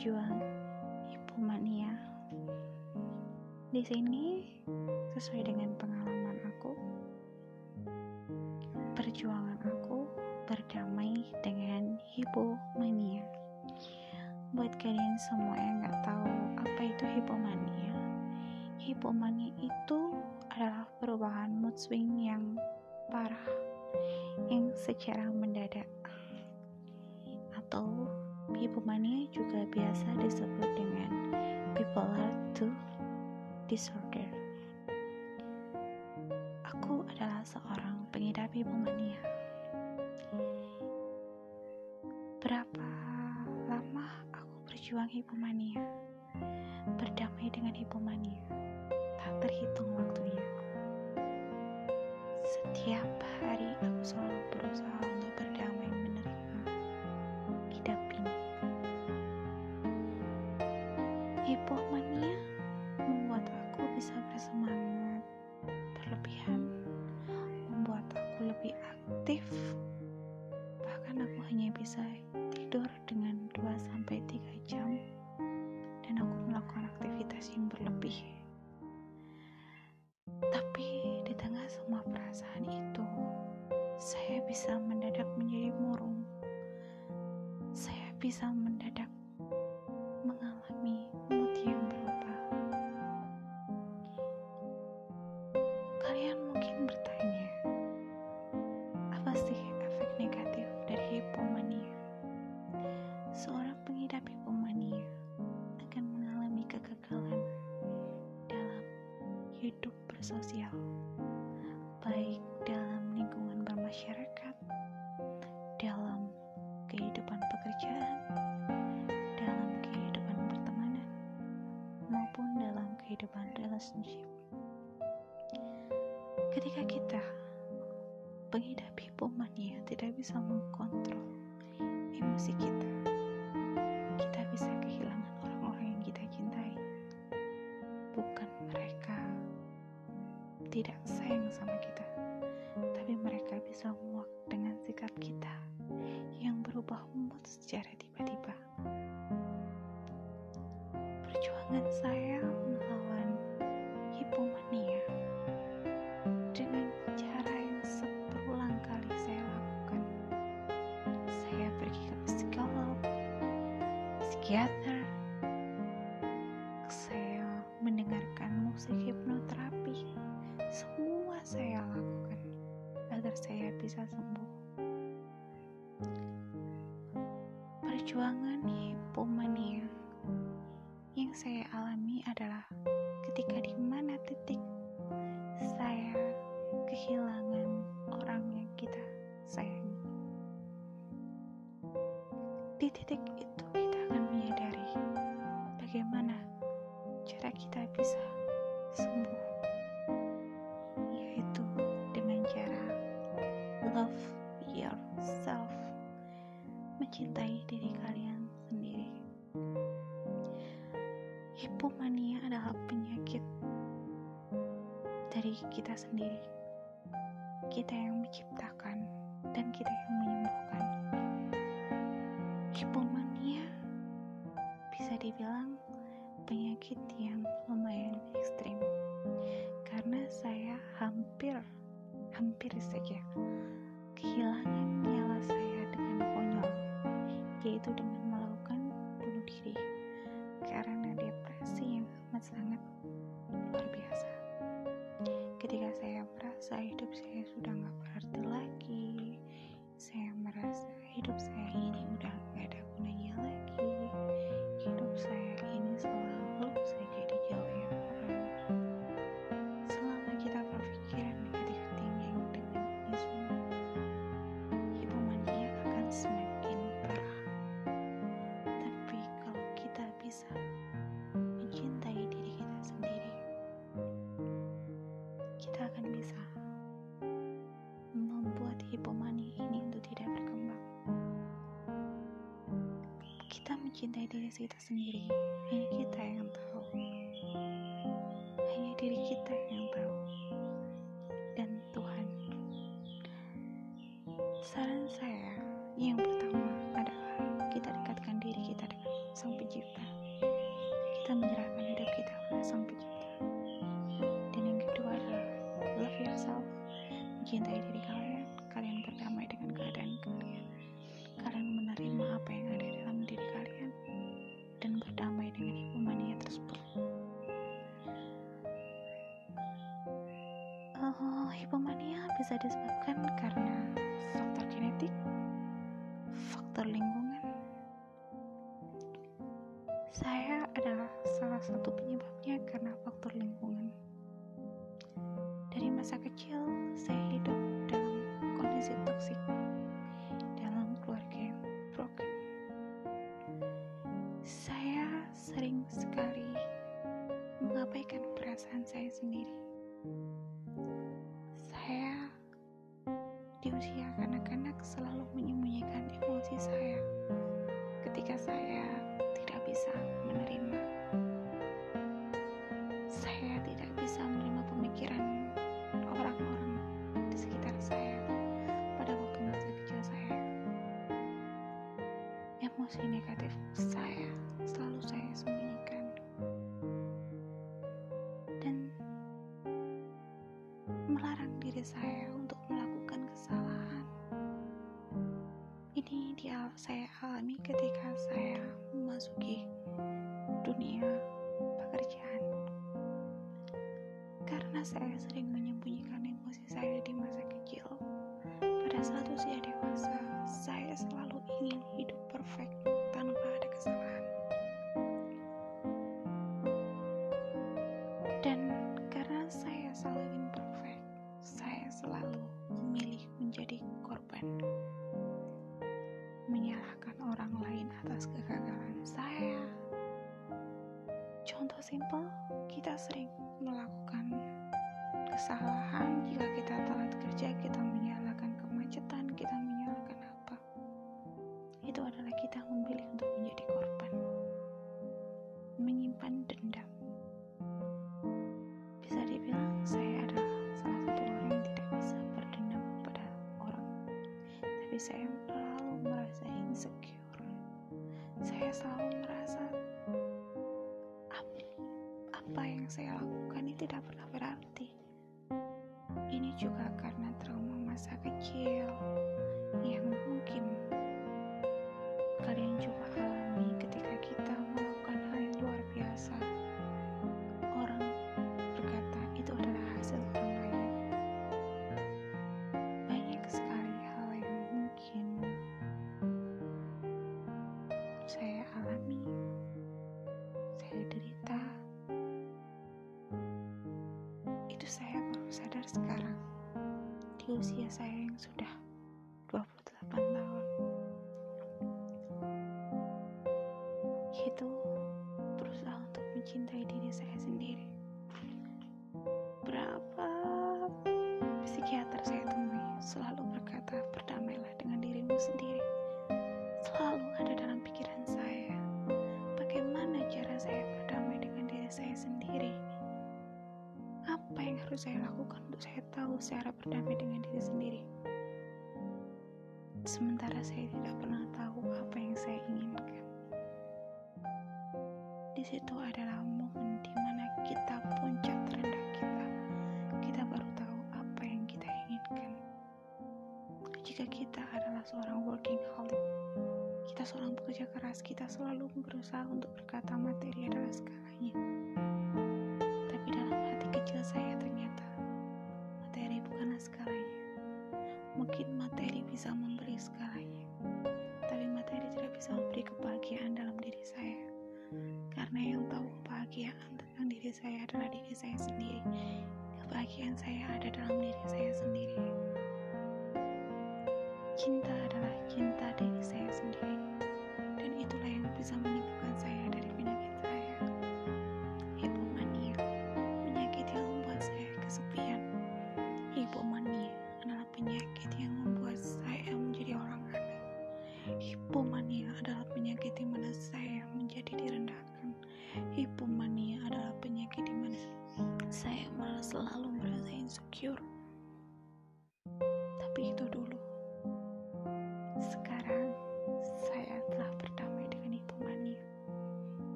pejuang hipomania. Di sini sesuai dengan pengalaman aku, perjuangan aku berdamai dengan hipomania. Buat kalian semua yang nggak tahu apa itu hipomania, hipomania itu adalah perubahan mood swing yang parah yang secara mendadak atau hipomania juga biasa disebut dengan bipolar 2 disorder. Aku adalah seorang pengidap hipomania. Berapa lama aku berjuang hipomania? Berdamai dengan hipomania. Tak terhitung waktunya. Setiap hari aku selalu berusaha saya bisa mendadak menjadi murung. Saya bisa mendadak mengalami mood yang berubah. Kalian mungkin bertanya, apa sih efek negatif dari hipomania? Seorang pengidap hipomania akan mengalami kegagalan dalam hidup bersosial, Ketika kita pengidap hipomania tidak bisa mengkontrol emosi kita, kita bisa kehilangan orang-orang yang kita cintai. Bukan mereka tidak sayang sama kita, tapi mereka bisa muak dengan sikap kita yang berubah mood secara tiba-tiba. Musik hipnoterapi. Semua saya lakukan agar saya bisa sembuh. Perjuangan hipomania yang saya alami adalah ketika di mana titik saya kehilangan orang yang kita sayangi. Di titik itu Hipomania adalah penyakit dari kita sendiri. Kita yang menciptakan dan kita yang menyembuhkan. Hipomania bisa dibilang penyakit yang lumayan ekstrim karena saya hampir hampir saja kehilangan nyawa saya dengan konyol yaitu dengan melakukan bunuh diri depresi yang amat sangat luar biasa. Ketika saya merasa hidup saya sudah nggak berarti lagi saya merasa hidup saya mencintai diri kita sendiri. Hanya kita yang tahu uh, hipomania bisa disebabkan karena faktor genetik faktor lingkungan. Saya adalah salah satu penyebabnya di usia kanak-kanak selalu melarang diri saya untuk melakukan kesalahan. Ini dia saya alami ketika saya memasuki dunia pekerjaan. Karena saya sering menyembunyikan emosi saya di masa kecil, pada saat usia Simpel, kita sering melakukan kesalahan jika kita telat kerja, kita menyalahkan kemacetan, kita menyalahkan apa. Itu adalah kita memilih untuk menjadi korban. Menyimpan dendam bisa dibilang saya adalah salah satu orang yang tidak bisa berdendam pada orang tapi saya selalu merasa insecure saya selalu merasa yang saya lakukan ini tidak pernah berarti. Ini juga karena trauma masa kecil. Yang mungkin kalian juga alami sadar sekarang di usia saya yang sudah 28 tahun. Itu berusaha untuk mencintai diri saya sendiri. Berapa psikiater saya temui selalu berkata berdamailah dengan dirimu sendiri. Selalu ada dalam pikiran saya bagaimana cara saya berdamai dengan diri saya sendiri? Apa yang harus saya lakukan saya tahu cara berdamai dengan diri sendiri sementara saya tidak pernah tahu apa yang saya inginkan di situ adalah momen di mana kita puncak terendah kita. Kita baru tahu apa yang kita inginkan. Jika kita adalah seorang working holic, kita seorang pekerja keras, kita selalu berusaha untuk berkata materi adalah segalanya. Saya sendiri. Kebahagiaan saya ada dalam diri saya sendiri. Cinta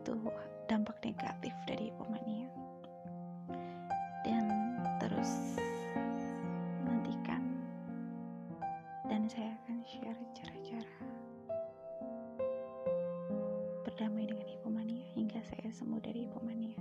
itu dampak negatif dari hipomania dan terus nantikan dan saya akan share cara-cara berdamai dengan hipomania hingga saya sembuh dari hipomania